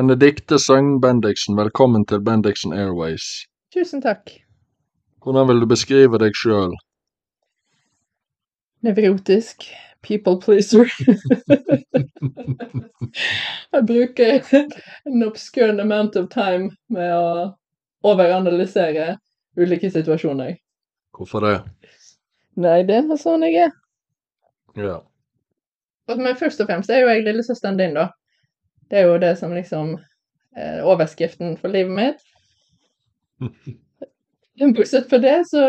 Benedicte Søgn Bendiksen, velkommen til Bendiksen Airways. Tusen takk. Hvordan vil du beskrive deg sjøl? Nevrotisk. People pleaser. jeg bruker en obscure amount of time med å overanalysere ulike situasjoner. Hvorfor det? Nei, det er sånn jeg er. Ja. Men først og fremst er jo jeg lillesøsteren din, da. Det er jo det som liksom er overskriften for livet mitt. Bortsett fra det, så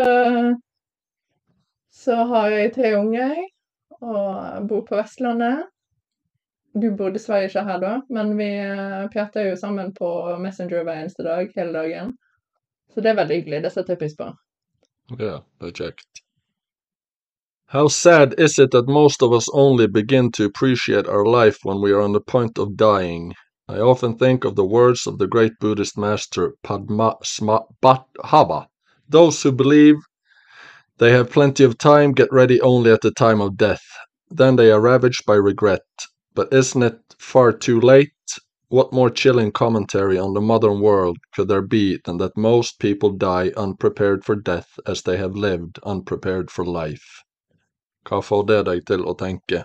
så har jeg tre unger og bor på Vestlandet. Du bor dessverre ikke her da, men vi prater jo sammen på Messenger hver eneste dag, hele dagen. Så det er veldig hyggelig. Det setter jeg pris på. Ja, det er kjekt. How sad is it that most of us only begin to appreciate our life when we are on the point of dying? I often think of the words of the great Buddhist master Padmasambhava. Those who believe they have plenty of time get ready only at the time of death. Then they are ravaged by regret. But isn't it far too late? What more chilling commentary on the modern world could there be than that most people die unprepared for death as they have lived unprepared for life? Hva får det deg til å tenke?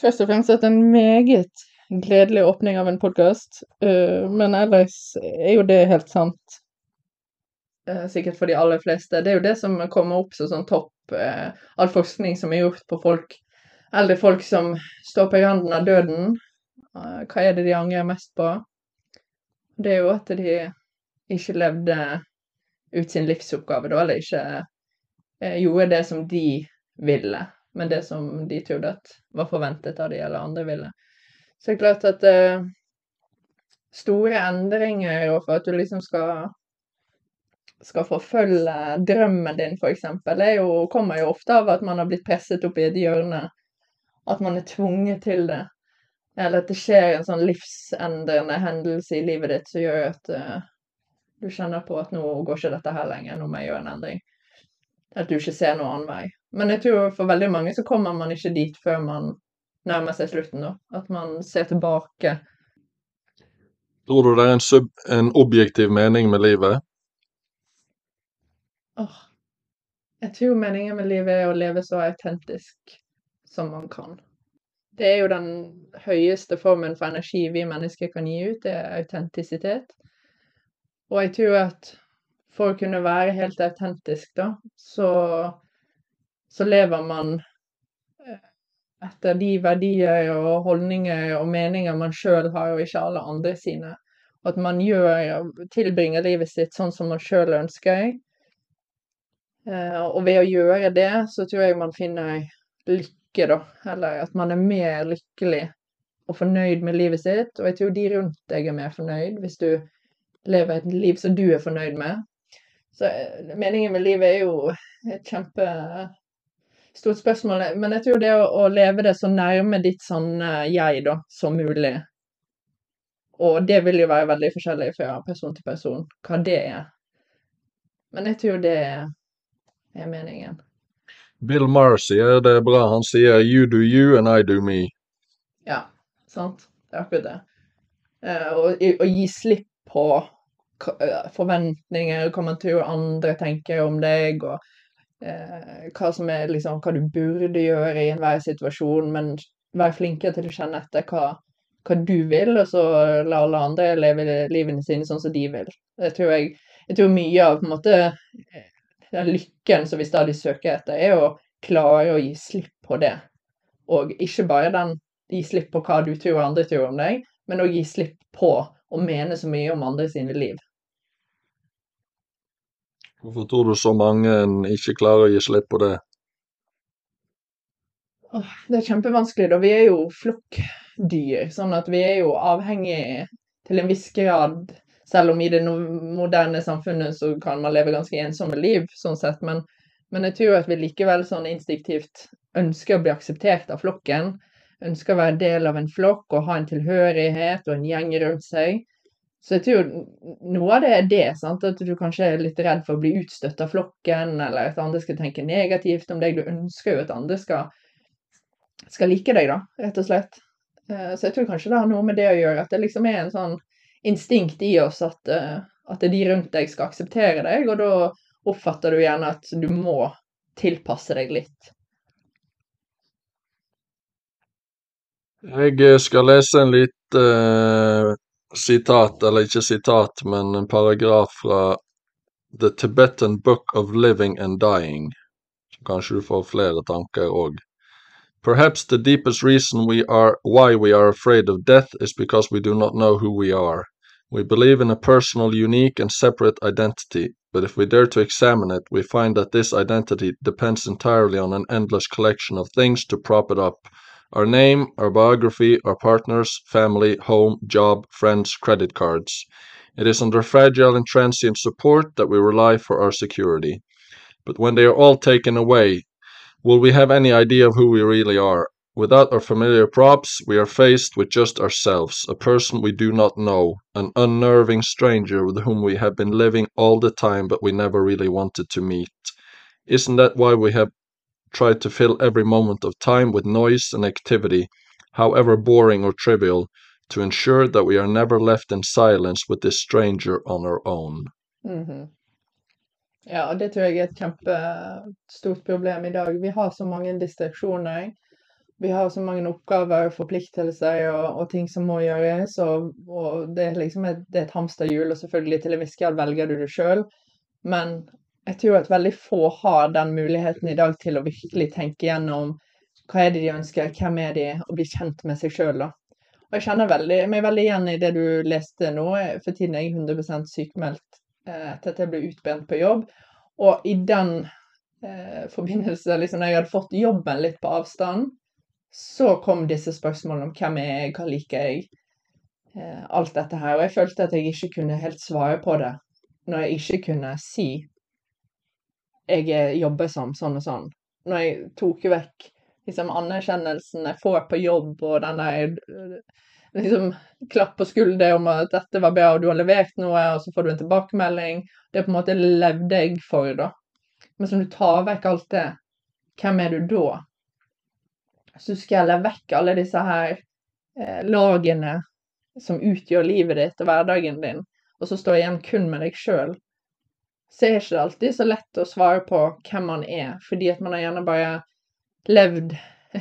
Først og fremst at en meget gledelig åpning av en podkast, men ellers er jo det helt sant. Sikkert for de aller fleste. Det er jo det som kommer opp som sånn topp all forskning som er gjort på folk, eldre folk som står på randen av døden. Hva er det de angrer mest på? Det er jo at de ikke levde ut sin livsoppgave, da, eller ikke gjorde det som de ville men det som de trodde at var forventet av de eller andre ville. Så det er klart at uh, store endringer, og for at du liksom skal skal forfølge drømmen din, er kommer jo ofte av at man har blitt presset opp i et hjørne. At man er tvunget til det. Eller at det skjer en sånn livsendrende hendelse i livet ditt som gjør at uh, du kjenner på at nå går ikke dette her lenger, nå må jeg gjøre en endring. At du ikke ser noen annen vei. Men jeg tror for veldig mange så kommer man ikke dit før man nærmer seg slutten, da. At man ser tilbake. Tror du det er en, sub en objektiv mening med livet? Åh. Jeg tror meningen med livet er å leve så autentisk som man kan. Det er jo den høyeste formen for energi vi mennesker kan gi ut, det er autentisitet. Og jeg tror at for å kunne være helt autentisk, da, så så lever man etter de verdier og holdninger og meninger man sjøl har, og ikke alle andre sine. At man gjør, tilbringer livet sitt sånn som man sjøl ønsker. Og ved å gjøre det, så tror jeg man finner lykke, da. Eller at man er mer lykkelig og fornøyd med livet sitt. Og jeg tror de rundt deg er mer fornøyd, hvis du lever et liv som du er fornøyd med. Så meningen med livet er jo et kjempe stort spørsmål. Men jeg tror det å, å leve det så nærme ditt sånn jeg da, som mulig Og det vil jo være veldig forskjellig fra person til person, hva det er. Men jeg tror det er meningen. Bill Maher sier det er bra. Han sier 'you do you and I do me'. Ja, sant. Det er akkurat det. Å gi slipp på forventninger, hva man tror andre tenker om deg, og eh, hva som er liksom hva du burde gjøre i enhver situasjon, men vær flinkere til å kjenne etter hva, hva du vil, og så la alle andre leve livene sine sånn som de vil. Det tror jeg, jeg tror mye av på en måte den lykken som vi stadig søker etter, er å klare å gi slipp på det. Og ikke bare den gi slipp på hva du tror andre tror om deg, men òg gi slipp på å mene så mye om andre sine liv. Hvorfor tror du så mange ikke klarer å gi slipp på det? Det er kjempevanskelig, da. Vi er jo flokkdyr. Sånn at vi er jo avhengig til en viss grad Selv om i det moderne samfunnet så kan man leve ganske ensomme liv, sånn sett. Men, men jeg tror at vi likevel sånn instinktivt ønsker å bli akseptert av flokken. Ønsker å være del av en flokk og ha en tilhørighet og en gjeng rundt seg. Så jeg tror noe av det er det, sant? at du kanskje er litt redd for å bli utstøtt av flokken, eller at andre skal tenke negativt om deg. Du ønsker jo at andre skal, skal like deg, da, rett og slett. Så jeg tror kanskje det har noe med det å gjøre, at det liksom er en sånn instinkt i oss at, eh, at de rundt deg skal akseptere deg, og da oppfatter du gjerne at du må tilpasse deg litt. Jeg eh, skal lese en litt eh, sitat, eller ikke sitat, men en paragraf fra The Tibetan Book of Living and Dying. Så kanskje du får flere tanker òg. Perhaps the deepest reason we are why we are afraid of death is because we do not know who we are. We believe in a personal, unique, and separate identity, but if we dare to examine it, we find that this identity depends entirely on an endless collection of things to prop it up our name, our biography, our partners, family, home, job, friends, credit cards. It is under fragile and transient support that we rely for our security. But when they are all taken away, will we have any idea of who we really are? Without our familiar props, we are faced with just ourselves, a person we do not know, an unnerving stranger with whom we have been living all the time but we never really wanted to meet. Isn't that why we have tried to fill every moment of time with noise and activity, however boring or trivial, to ensure that we are never left in silence with this stranger on our own? Mhm. Ja, det tror jeg er et kjempestort problem i dag. Vi har så mange distraksjoner. Vi har så mange oppgaver, forpliktelser og, og ting som må gjøres. Og, og det er liksom et, det er et hamsterhjul, og selvfølgelig til en viss grad velger du det sjøl. Men jeg tror at veldig få har den muligheten i dag til å virkelig tenke gjennom hva er det de ønsker, hvem er de, og bli kjent med seg sjøl. Og jeg kjenner veldig, meg veldig igjen i det du leste nå. For tiden er jeg 100 sykemeldt eh, etter at jeg ble utbrent på jobb. Og i den eh, forbindelse, liksom, når jeg hadde fått jobben litt på avstand, så kom disse spørsmålene om hvem er jeg, hva liker jeg, eh, alt dette her. Og jeg følte at jeg ikke kunne helt svare på det når jeg ikke kunne si jeg jobber som sånn og sånn. Når jeg tok vekk liksom anerkjennelsen jeg får på jobb, og den der liksom klapp på skulderen om at dette var bra, og du har levert noe, og så får du en tilbakemelding. Det på en måte levde jeg for, da. Men som du tar vekk alt det, hvem er du da? Så skal jeg vekk alle disse her eh, lagene som utgjør livet ditt og hverdagen din, og så står jeg igjen kun med deg sjøl, så er det ikke alltid så lett å svare på hvem man er, fordi at man har gjerne bare levd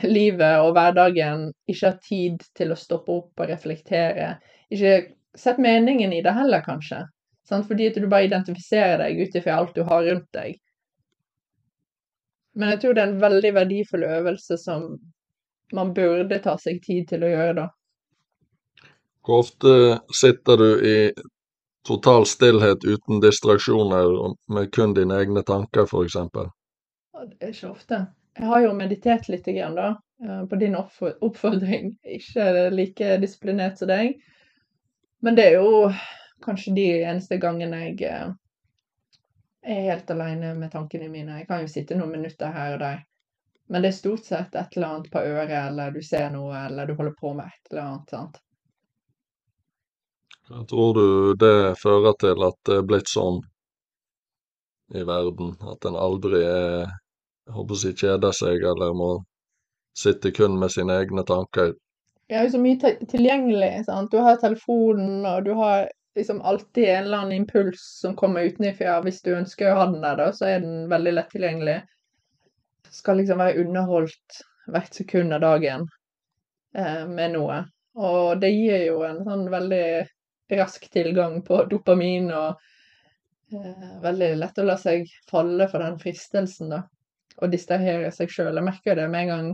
livet og hverdagen, ikke har tid til å stoppe opp og reflektere, ikke sett meningen i det heller, kanskje, sant? fordi at du bare identifiserer deg ut ifra alt du har rundt deg. Men jeg tror det er en veldig verdifull øvelse som man burde ta seg tid til å gjøre, da. Hvor ofte sitter du i total stillhet uten distraksjoner med kun dine egne tanker, f.eks.? Det er ikke ofte. Jeg har jo meditert litt igjen, da, eh, på din oppfordring. Ikke like disiplinert som deg. Men det er jo kanskje de eneste gangene jeg eh, er helt alene med tankene mine. Jeg kan jo sitte noen minutter her og der. Men det er stort sett et eller annet på øret, eller du ser noe, eller du holder på med et eller annet. sant? Tror du det fører til at det er blitt sånn i verden? At en aldri er jeg håper si kjeder seg eller må sitte kun med sine egne tanker? Det er jo så mye tilgjengelig. sant? Du har telefonen, og du har liksom alltid en eller annen impuls som kommer utenfra. Hvis du ønsker å ha den der, da, så er den veldig lett tilgjengelig skal liksom være underholdt hvert sekund av dagen eh, med noe. Og det gir jo en sånn veldig rask tilgang på dopamin, og eh, veldig lett å la seg falle for den fristelsen, da. Og distrahere seg sjøl. Jeg merker det med en gang,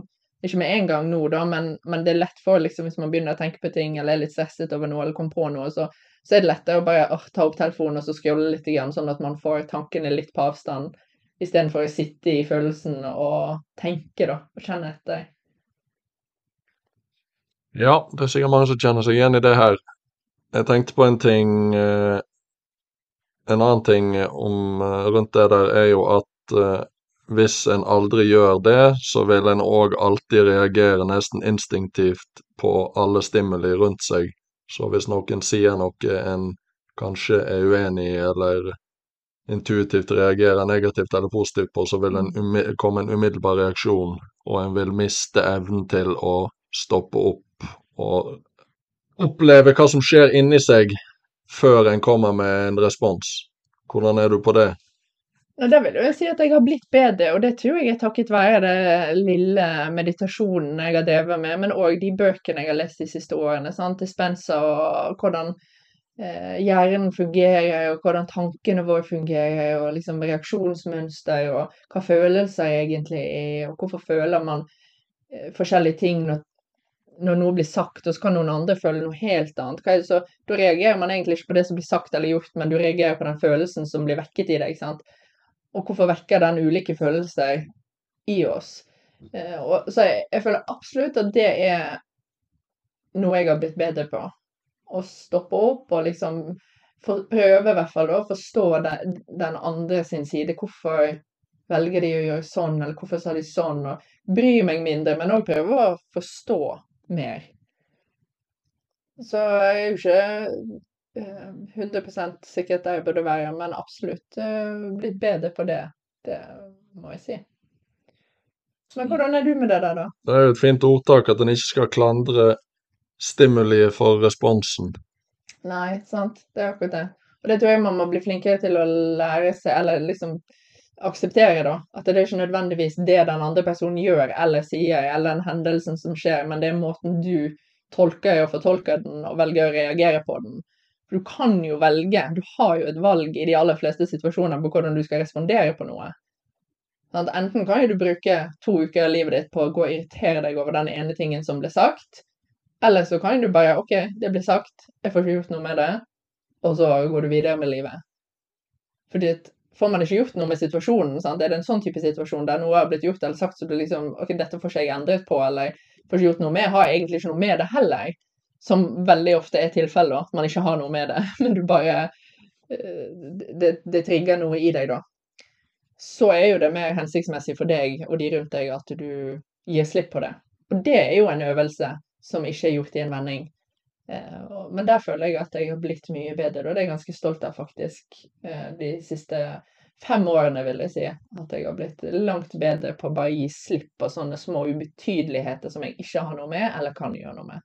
ikke med en gang nå, da, men, men det er lett for liksom, hvis man begynner å tenke på ting, eller er litt stresset over noe, eller kommer på noe, så, så er det lettere å bare å, ta opp telefonen og så scrolle litt, sånn at man får tankene litt på avstand istedenfor å sitte i følelsen og tenke, da, og kjenne etter. Ja, det er sikkert mange som kjenner seg igjen i det her. Jeg tenkte på en ting eh, En annen ting om, eh, rundt det der er jo at eh, hvis en aldri gjør det, så vil en òg alltid reagere nesten instinktivt på alle stimuli rundt seg. Så hvis noen sier noe en kanskje er uenig i, eller intuitivt reagerer negativt eller positivt på, så vil en komme en umiddelbar reaksjon, og en vil miste evnen til å stoppe opp og oppleve hva som skjer inni seg, før en kommer med en respons. Hvordan er du på det? Ja, det vil jeg si at jeg har blitt bedre, og det tror jeg er takket være det lille meditasjonen jeg har drevet med, men òg de bøkene jeg har lest de siste årene. sant? Dispensa og hvordan eh, hjernen fungerer, og hvordan tankene våre fungerer, og liksom reaksjonsmønster, og hva følelser egentlig er, og hvorfor føler man eh, forskjellige ting når, når noe blir sagt, og så kan noen andre føle noe helt annet. Så, da reagerer man egentlig ikke på det som blir sagt eller gjort, men du reagerer på den følelsen som blir vekket i deg. sant? Og hvorfor vekker den ulike følelser i oss? Eh, og, så jeg, jeg føler absolutt at det er noe jeg har blitt bedre på. Å stoppe opp og liksom for, prøve i hvert fall å forstå den, den andre sin side. Hvorfor velger de å gjøre sånn, eller hvorfor sa de sånn? Og bry meg mindre, men òg prøve å forstå mer. Så jeg er jo ikke eh, 100% sikkert der jeg burde være, men absolutt eh, blitt bedre på det. Det må jeg si. Men hvordan er du med det der, da? Det er jo et fint ordtak at en ikke skal klandre stimuliet for responsen. Nei, sant. Det er akkurat det. Og det tror jeg man må bli flinkere til å lære seg, eller liksom akseptere, da. At det er ikke nødvendigvis det den andre personen gjør eller sier, eller den hendelsen som skjer, men det er måten du tolker og fortolker den, og velger å reagere på den. For du kan jo velge, du har jo et valg i de aller fleste situasjoner på hvordan du skal respondere på noe. Sant? Enten kan du bruke to uker av livet ditt på å gå og irritere deg over den ene tingen som ble sagt, eller så kan du bare OK, det ble sagt, jeg får ikke gjort noe med det, og så går du videre med livet. Fordi at får man ikke gjort noe med situasjonen, sant? er det en sånn type situasjon der noe har blitt gjort eller sagt så du liksom OK, dette får ikke jeg endret på, eller får ikke gjort noe med, har jeg egentlig ikke noe med det heller. Som veldig ofte er tilfellet, at man ikke har noe med det, men du bare det, det trigger noe i deg, da. Så er jo det mer hensiktsmessig for deg og de rundt deg at du gir slipp på det. Og det er jo en øvelse som ikke er gjort i en vending. Men der føler jeg at jeg har blitt mye bedre, og det er jeg ganske stolt av, faktisk. De siste fem årene, vil jeg si. At jeg har blitt langt bedre på å bare gi slipp på sånne små ubetydeligheter som jeg ikke har noe med, eller kan gjøre noe med.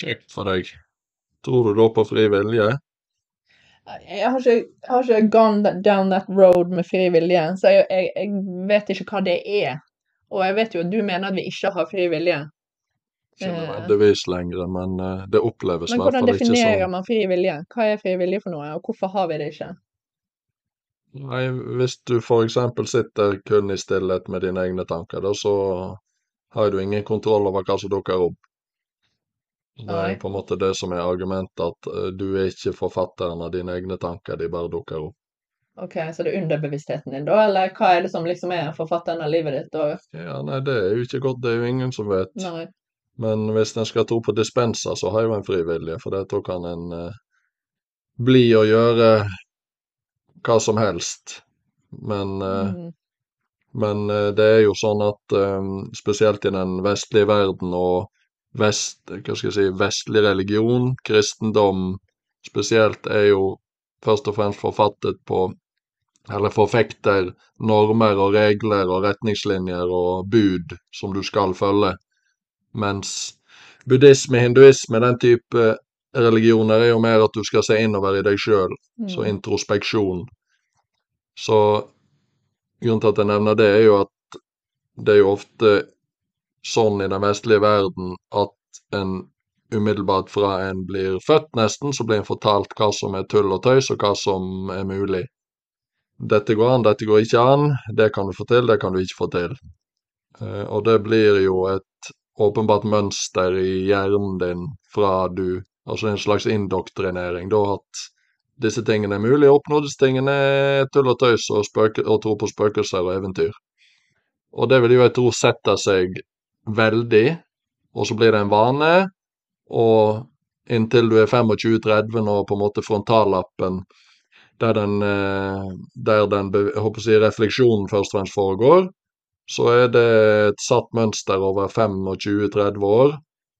Kjekt for deg. Tror du da på fri vilje? Jeg har ikke, jeg har ikke gone down that road med fri vilje, så jeg, jeg, jeg vet ikke hva det er. Og jeg vet jo at du mener at vi ikke har fri vilje. Ikke nødvendigvis lenger, men uh, det oppleves i hvert hvordan fall ikke definerer sånn. man fri vilje? Hva er fri vilje for noe, og hvorfor har vi det ikke? Nei, hvis du eksempel sitter kun i stillhet med dine egne tanker, da så har du ingen kontroll over hva som dukker opp. Det er på en måte det som er argumentet, at eh, du er ikke forfatteren av dine egne tanker, de bare dukker opp. Ok, Så det er underbevisstheten din, da? Eller hva er det som liksom er forfatteren av livet ditt? Og... Ja, nei, det er jo ikke godt, det er jo ingen som vet. Nei. Men hvis en skal tro på dispenser, så har jo en frivillige, for da kan en eh, bli og gjøre hva som helst. Men, eh, Mm. men eh, det er jo sånn at eh, spesielt i den vestlige verden og vest, hva skal jeg si, vestlig religion, kristendom spesielt, er jo først og fremst forfattet på eller forfekter normer og regler og retningslinjer og bud som du skal følge. Mens buddhisme, hinduisme, den type religioner er jo mer at du skal se innover i deg sjøl, så Mm. introspeksjon. Så grunnen til at jeg nevner det, er jo at det er jo ofte sånn i den vestlige verden at en umiddelbart fra en blir født, nesten, så blir en fortalt hva som er tull og tøys, og hva som er mulig. Dette går an, dette går ikke an, det kan du få til, det kan du ikke få til. Eh, og det blir jo et åpenbart mønster i hjernen din fra du Altså en slags indoktrinering, da at disse tingene er mulig å oppnå, disse tingene er tull og tøys og, spøke, og tro på spøkelser og eventyr. Og det vil jo jeg tro setter seg veldig, og så blir det en vane, og inntil du er 25-30 nå, på en måte frontallappen der den, eh, der den jeg håper å si, refleksjonen først og fremst foregår, så er det et satt mønster over 25-30 år,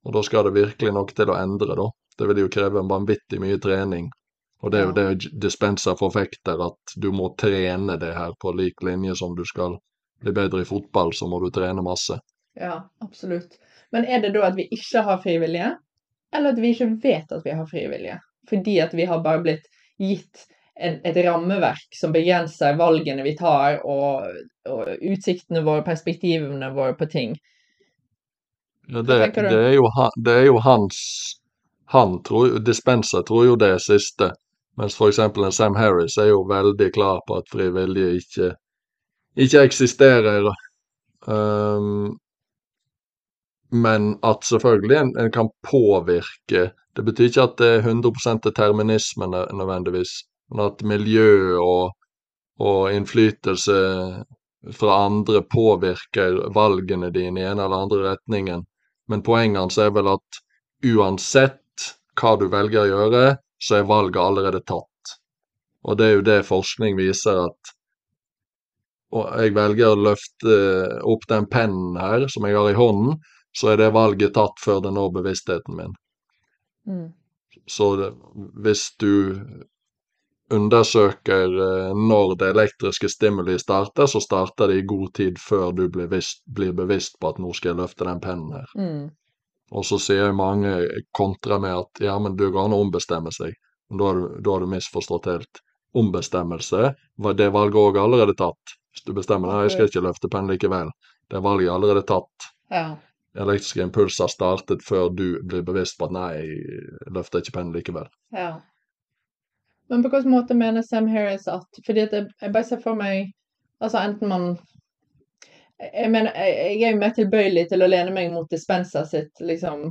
og da skal det virkelig noe til å endre, da. Det vil jo kreve en vanvittig mye trening. Og det er jo det Dispenser forfekter, at du må trene det her på lik linje som du skal bli bedre i fotball, så må du trene masse. Ja, absolutt. Men er det da at vi ikke har frivillige? eller at vi ikke vet at vi har frivillige? Fordi at vi har bare blitt gitt et rammeverk som begrenser valgene vi tar, og, og utsiktene våre, perspektivene våre på ting. Ja, det, det, er jo, det er jo hans Han tror Dispenser tror jo det siste. Mens eksempel Sam Harris er jo veldig klar på at fri vilje ikke, ikke eksisterer. Um, men at selvfølgelig en, en kan påvirke Det betyr ikke at det er 100% determinisme nødvendigvis, men at miljø og, og innflytelse fra andre påvirker valgene dine i en eller andre retningen. Men poenget hans er vel at uansett hva du velger å gjøre, så er valget allerede tatt. Og det er jo det forskning viser at og jeg velger å løfte opp den pennen her som jeg har i hånden, så er det valget tatt før det når bevisstheten min. Mm. Så hvis du undersøker eh, når det elektriske stimuli starter, så starter det i god tid før du blir, visst, blir bevisst på at nå skal jeg løfte den pennen her. Mm. Og så sier mange kontra med at ja, men det går an å ombestemme seg. Da har du, da har du misforstått helt. Ombestemmelse, det valget òg allerede tatt. Hvis du bestemmer nei, jeg skal ikke løfte pennen likevel. Det valget er allerede tatt. Ja. Elektriske impulser startet før du blir bevisst på at nei, jeg løfter ikke pennen likevel. Ja. Men på hvilken måte mener Sam Harris at Fordi at jeg, jeg bare ser for meg Altså enten man Jeg mener, jeg, jeg er jo mer tilbøyelig til å lene meg mot Dispenser sitt, liksom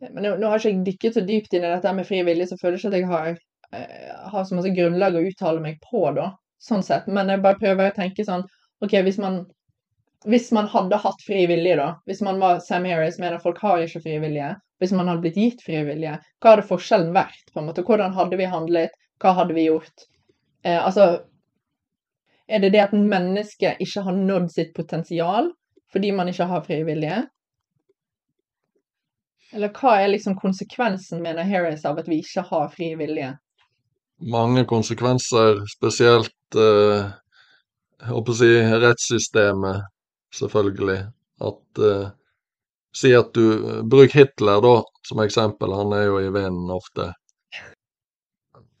Men nå, nå har ikke jeg dykket så dypt inn i dette med fri vilje, så føler jeg ikke at jeg har, eh, har så masse grunnlag å uttale meg på, da. Sånn sett. Men jeg bare prøver å tenke sånn OK, hvis man hvis man hadde hatt fri vilje, da, hvis man var Sam Harris, mener folk har ikke fri vilje, hvis man hadde blitt gitt fri vilje, hva hadde forskjellen vært? på en måte? Hvordan hadde vi handlet? Hva hadde vi gjort? Eh, altså, er det det at mennesket ikke har nådd sitt potensial fordi man ikke har frivillige? Eller hva er liksom konsekvensen, mener Harris, av at vi ikke har frivillige? Mange konsekvenser, spesielt eh, jeg håper å si rettssystemet, selvfølgelig. At eh, Si at du Bruk Hitler, da, som eksempel. Han er jo i vinden ofte.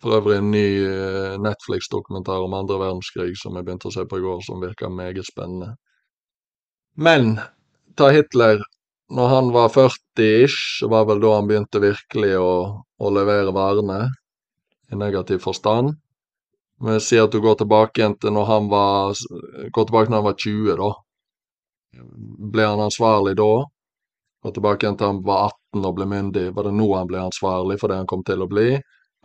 For øvrig en ny eh, Netflix-dokumentar om andre verdenskrig som jeg begynte å se på i går, som virker meget spennende. Men ta Hitler. Når han var 40-ish, var vel da han begynte virkelig å, å levere varene, i negativ forstand. Men si at du går tilbake igjen til når han var Går tilbake når han var 20, da. Ble han ansvarlig da? Gå tilbake igjen til han var 18 og ble myndig. Var det nå han ble ansvarlig for det han kom til å bli?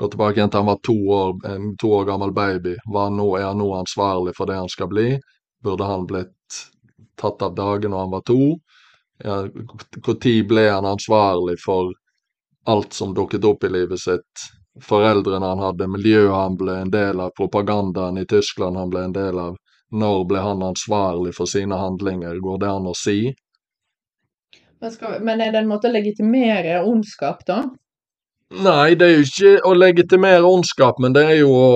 Gå tilbake igjen til han var to år, en to år gammel baby. Var nå, er han nå ansvarlig for det han skal bli? Burde han blitt tatt av dage når han var to? Ja, tid ble han ansvarlig for alt som dukket opp i livet sitt? Foreldrene han hadde, miljøet han ble en del av, propagandaen i Tyskland han ble en del av. Når ble han ansvarlig for sine handlinger? Går det an å si? Men, skal, men er det en måte å legitimere ondskap, da? Nei, det er jo ikke å legitimere ondskap, men det er jo å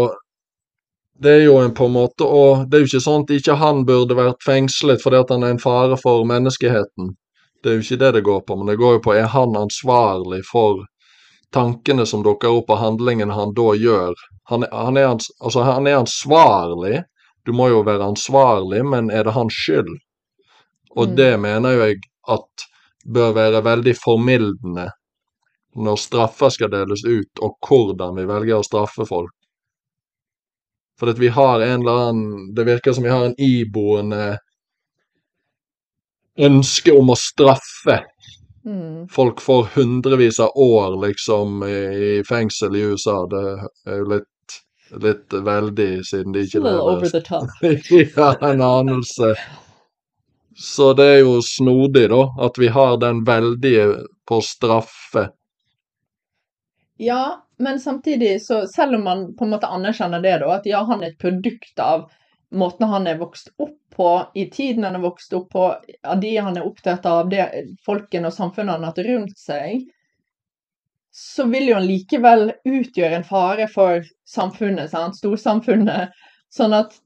Det er jo en på en måte å Det er jo ikke sånn at ikke han burde vært fengslet fordi at han er en fare for menneskeheten. Det er jo ikke det det går på, men det går jo på er han ansvarlig for tankene som dukker opp, og handlingene han da gjør. Han, han, er, altså, han er ansvarlig. Du må jo være ansvarlig, men er det hans skyld? Og Mm. det mener jo jeg at bør være veldig formildende når straffer skal deles ut, og hvordan vi velger å straffe folk. For at vi har en eller annen Det virker som vi har en iboende ønske om å straffe. Mm. Folk får hundrevis av år liksom i i fengsel i USA. Det er jo litt, litt veldig, siden de ikke little over lever the top. ja, en anelse. Så det er jo snodig, da, at vi har den veldige på straffe. Ja, men samtidig, så selv om man på en måte anerkjenner det, da, at ja, han er et produkt av måten han er vokst opp på, i tiden han er vokst opp på, av de han er opptatt av, det folkene og samfunnet han har hatt rundt seg, så vil jo han likevel utgjøre en fare for samfunnet, sant? storsamfunnet. Sånn at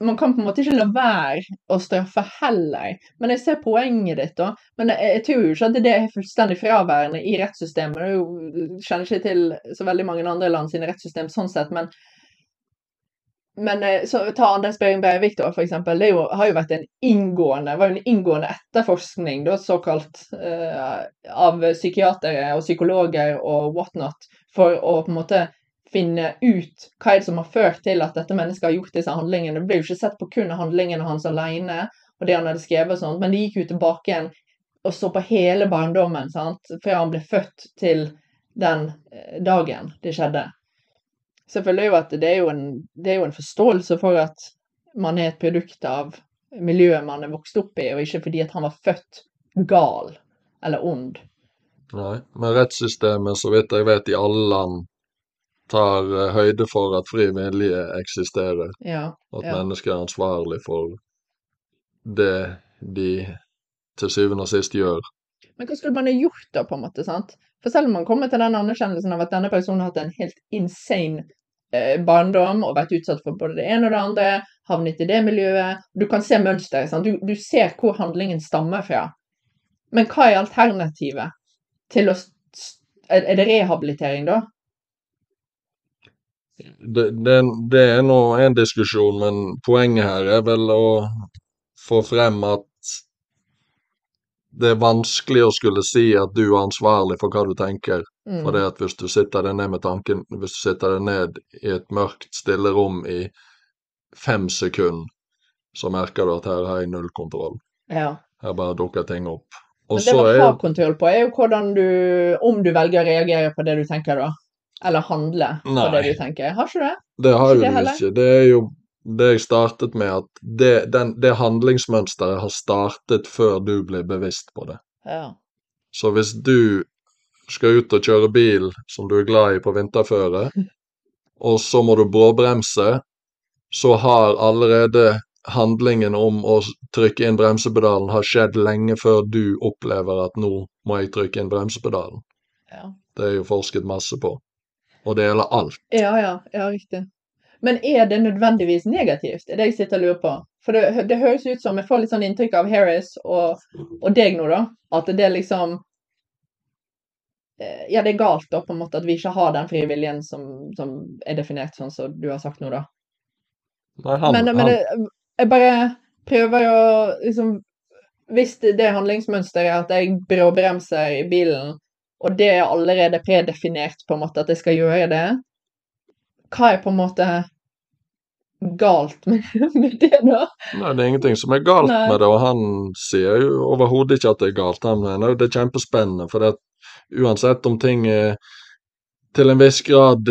man kan på en måte ikke la være å straffe heller. Men jeg ser poenget ditt, da. Men jeg, jeg tror jo ikke at det er fullstendig fraværende i rettssystemet. Jeg kjenner ikke til så veldig mange andre land sine rettssystem sånn sett, men men eh, så, ta Anders Behring Breivik, da, f.eks. Det jo, har jo vært en inngående, var jo en inngående etterforskning, da, såkalt, uh, av psykiatere og psykologer og whatnot, for å på en måte finne ut hva er det som har ført til at dette mennesket har gjort disse handlingene. Det ble jo ikke sett på kun handlingene hans alene og det han hadde skrevet, og sånt, men de gikk jo tilbake igjen og så på hele barndommen, sant? fra han ble født til den eh, dagen det skjedde. Selvfølgelig jo at det er jo, en, det er jo en forståelse for at man er et produkt av miljøet man er vokst opp i, og ikke fordi at han var født gal eller ond. Nei, men rettssystemet, så vidt jeg vet, i alle land tar eh, høyde for at fri vilje eksisterer. Ja. At Ja. mennesker er ansvarlig for det de til syvende og sist gjør. Men hva skulle man ha gjort da, på en måte? sant? For selv om man kommer til den anerkjennelsen av at denne personen har hatt en helt insane barndom og vært utsatt for både det ene og det andre, havnet i det miljøet Du kan se mønsteret. Du, du ser hvor handlingen stammer fra. Men hva er alternativet til å er det rehabilitering, da? Det, det, det er nå en diskusjon, men poenget her er vel å få frem at det er vanskelig å skulle si at du er ansvarlig for hva du tenker. Mm. For det at hvis du sitter deg ned med tanken, hvis du sitter deg ned i et mørkt, stille rom i fem sekunder, så merker du at her har jeg null kontroll. Ja. Her bare dukker ting opp. Og Men det man har kontroll på, er jo hvordan du Om du velger å reagere på det du tenker, da. Eller handle på Nei. det du tenker. Har ikke du det? Det har Ikke jo du ikke. Det er jo det jeg startet med, at det, den, det handlingsmønsteret har startet før du blir bevisst på det. Ja. Så hvis du skal ut og kjøre bil som du er glad i på vinterføre, og så må du bråbremse, så har allerede handlingen om å trykke inn bremsepedalen har skjedd lenge før du opplever at nå må jeg trykke inn bremsepedalen. ja. Det er jo forsket masse på. Og det gjelder alt. Ja, ja, ja, riktig. Men er det nødvendigvis negativt? Det er det jeg sitter og lurer på. For det, det høres ut som jeg får litt sånn inntrykk av Harris og, og deg nå, da. At det er liksom eh, Ja, det er galt, da, på en måte, at vi ikke har den frie viljen som, som er definert sånn som du har sagt nå, da. Nei, han, men men det, jeg bare prøver å liksom Hvis det handlingsmønsteret er at jeg bråbremser i bilen, og det er allerede predefinert på en måte at jeg skal gjøre det, hva er på en måte galt med, med det, da? Nei, det er ingenting som er galt Nei. med det, og han sier jo overhodet ikke at det er galt. Han mener jo det er kjempespennende, for det, uansett om ting er til en viss grad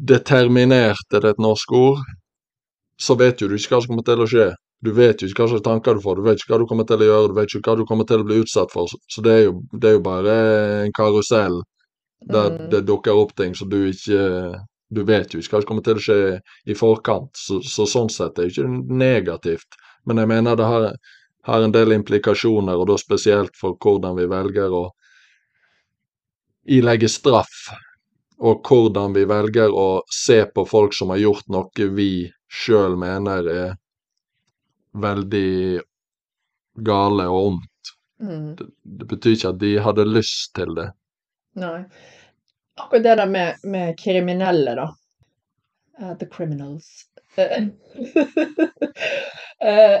determinert, er det et norsk ord, så vet jo du ikke hva som kommer til å skje. Du vet jo ikke hva slags tanker du får, du vet ikke hva du kommer til å gjøre, du vet ikke hva du kommer til å bli utsatt for. Så det er jo, det er jo bare en karusell der Mm. det dukker opp ting som du ikke Du vet jo ikke hva som kommer til å skje i forkant, så, så sånn sett er det ikke negativt. Men jeg mener det har, har en del implikasjoner, og da spesielt for hvordan vi velger å ilegge straff, og hvordan vi velger å se på folk som har gjort noe vi sjøl mener er veldig gale og ondt. Mm. Det, det betyr ikke at de hadde lyst til det. Nei. Akkurat det der med, med kriminelle, da. Uh, the criminals. Uh, uh,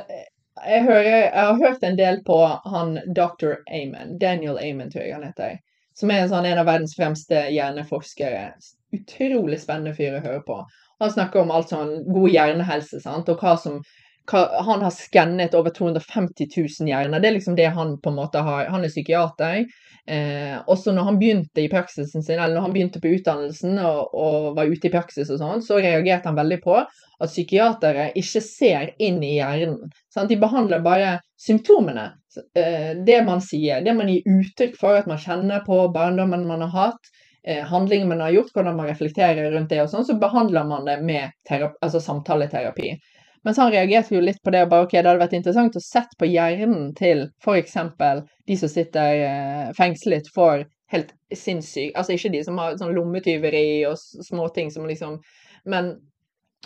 jeg, hører, jeg har hørt en del på han Dr. Amen. Daniel Amen, tror jeg han heter. Som er en, sånn, en av verdens fremste hjerneforskere. Utrolig spennende fyr å høre på. Han snakker om alt sånn god hjernehelse, sant, og hva som Han har skannet over 250 000 hjerner. Det er liksom det han på en måte har Han er psykiater. Eh, også når han begynte i praksisen sin, eller når han begynte på utdannelsen og, og var ute i praksis og sånn, så reagerte han veldig på at psykiatere ikke ser inn i hjernen. Sant? De behandler bare symptomene. Eh, det man sier, det man gir uttrykk for at man kjenner på barndommen man har hatt, eh, handlingen man har gjort, hvordan man reflekterer rundt det og sånn, så behandler man det med altså samtaleterapi. Mens han reagerte jo litt på det og bare ok, det hadde vært interessant å sett på hjernen til f.eks. de som sitter eh, fengslet for helt sinnssyk Altså ikke de som har sånn lommetyveri og småting som liksom Men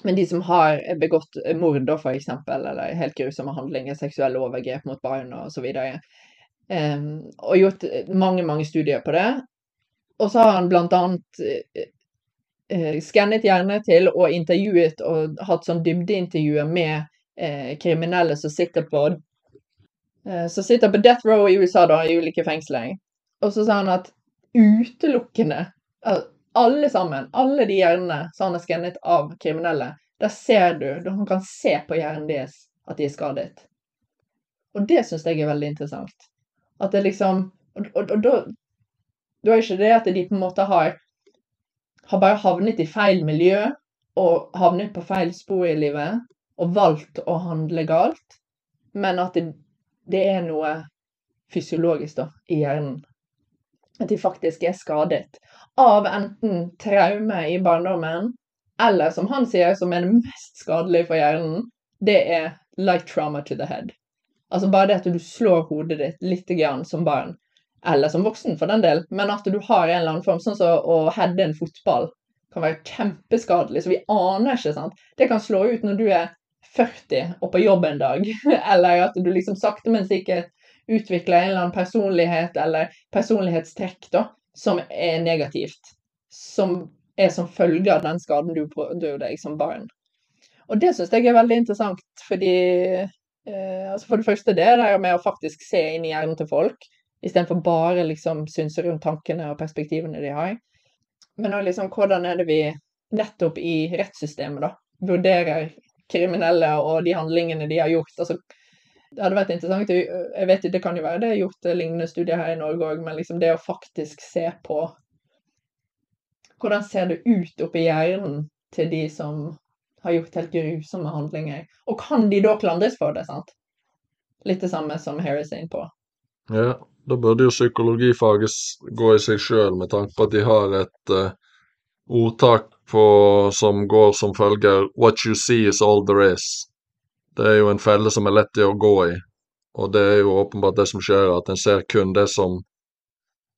Men de som har begått mord, da, eksempel, eller helt grusomme handlinger, seksuelle overgrep mot barn videre, um, og gjort mange, mange studier på det. Og så har han blant annet uh, skannet hjerne til og intervjuet og hatt sånn dybdeintervjuer med eh, kriminelle som sitter på eh, som sitter på death row i USA, da, i ulike fengsler. Og så sa han at utelukkende alle sammen, alle de hjernene som han har skannet av kriminelle, der ser du, han kan se på hjernen deres at de er skadet. Og det syns jeg er veldig interessant. At det liksom Og, og, og da, da er ikke det at de på en måte har, har bare havnet i feil miljø og havnet på feil spor i livet og valgt å handle galt, men at det, det er noe fysiologisk da, i hjernen. At de faktisk er skadet av enten traume i barndommen, eller som han sier, som er det mest skadelige for hjernen, det er like trauma to the head. Altså bare det at du slår hodet ditt litt grann som barn, eller som voksen for den del, men at du har en eller annen form, sånn som å heade en fotball, kan være kjempeskadelig. Så vi aner ikke, sant. Det kan slå ut når du er 40 og på jobb en dag, eller at du liksom sakte, men sikkert utvikler en eller annen personlighet eller personlighetstrekk da, som er negativt. Som er som følge av den skaden du pådro deg som barn. Og det syns jeg er veldig interessant, fordi eh, altså For det første det der med å faktisk se inn i hjernen til folk, istedenfor bare liksom synse rundt tankene og perspektivene de har. Men liksom hvordan er det vi nettopp i rettssystemet da, vurderer kriminelle og de handlingene de har gjort. altså det hadde vært interessant. Jeg vet Det kan jo være det er gjort lignende studier her i Norge òg, men liksom det å faktisk se på hvordan ser det ut oppi hjernen til de som har gjort helt grusomme handlinger? Og kan de da klandres for det? sant? Litt det samme som Harris er inne på. Ja, da burde jo psykologifaget gå i seg sjøl, med tanke på at de har et uh, ordtak på, som går som følger What you see is all there is. Det er jo en felle som er lett å gå i, og det er jo åpenbart det som skjer, at en ser kun det som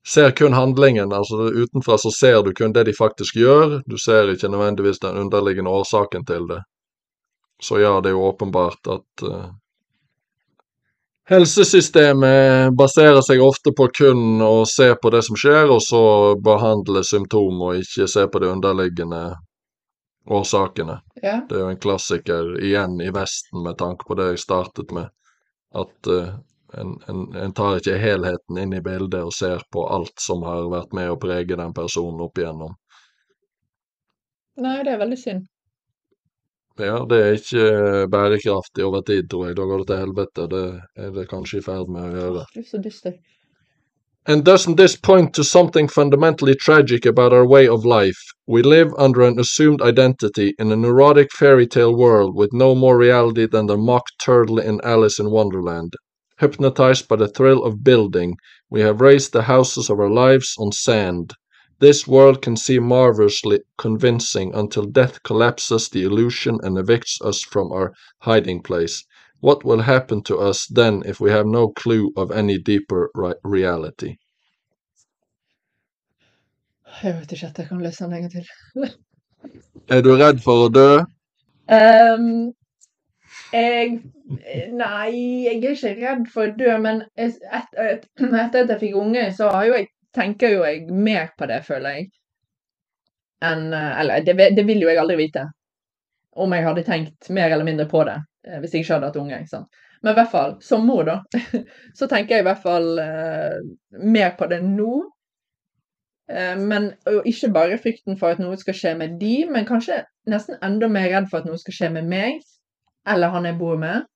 Ser kun handlingen. altså Utenfra så ser du kun det de faktisk gjør, du ser ikke nødvendigvis den underliggende årsaken til det. Så ja, det er jo åpenbart at uh, Helsesystemet baserer seg ofte på kun å se på det som skjer, og så behandle symptomer, og ikke se på de underliggende årsakene. Ja. Det er jo en klassiker igjen i Vesten, med tanke på det jeg startet med. At uh, en, en, en, tar ikke helheten inn i bildet og ser på alt som har vært med å prege den personen opp igjennom. Nei, det er veldig synd. Ja, det er ikke bærekraftig over tid, tror jeg. Da går det til helvete. Det er det kanskje i ferd med å gjøre. Du er så dyster. And doesn't this point to something fundamentally tragic about our way of life? We live under an assumed identity in a neurotic fairy tale world with no more reality than the mock turtle in Alice in Wonderland. Hypnotized by the thrill of building, we have raised the houses of our lives on sand. This world can seem marvelously convincing until death collapses the illusion and evicts us from our hiding place. What will happen to us then if we have no clue of any deeper reality? Jeg vet ikke at jeg kan lese den en gang til. er du redd for å dø? Um, jeg Nei, jeg er ikke redd for å dø, men etter et, et, at jeg fikk unge, så jo jeg, tenker jo jeg mer på det, føler jeg. Enn Eller det, det vil jo jeg aldri vite. Om jeg hadde tenkt mer eller mindre på det. Eh, hvis jeg ikke hadde hatt unge. sant? Men i hvert fall, som mor, da, så tenker jeg i hvert fall eh, mer på det nå. Eh, men ikke bare frykten for at noe skal skje med de, men kanskje nesten enda mer redd for at noe skal skje med meg, eller han jeg bor med.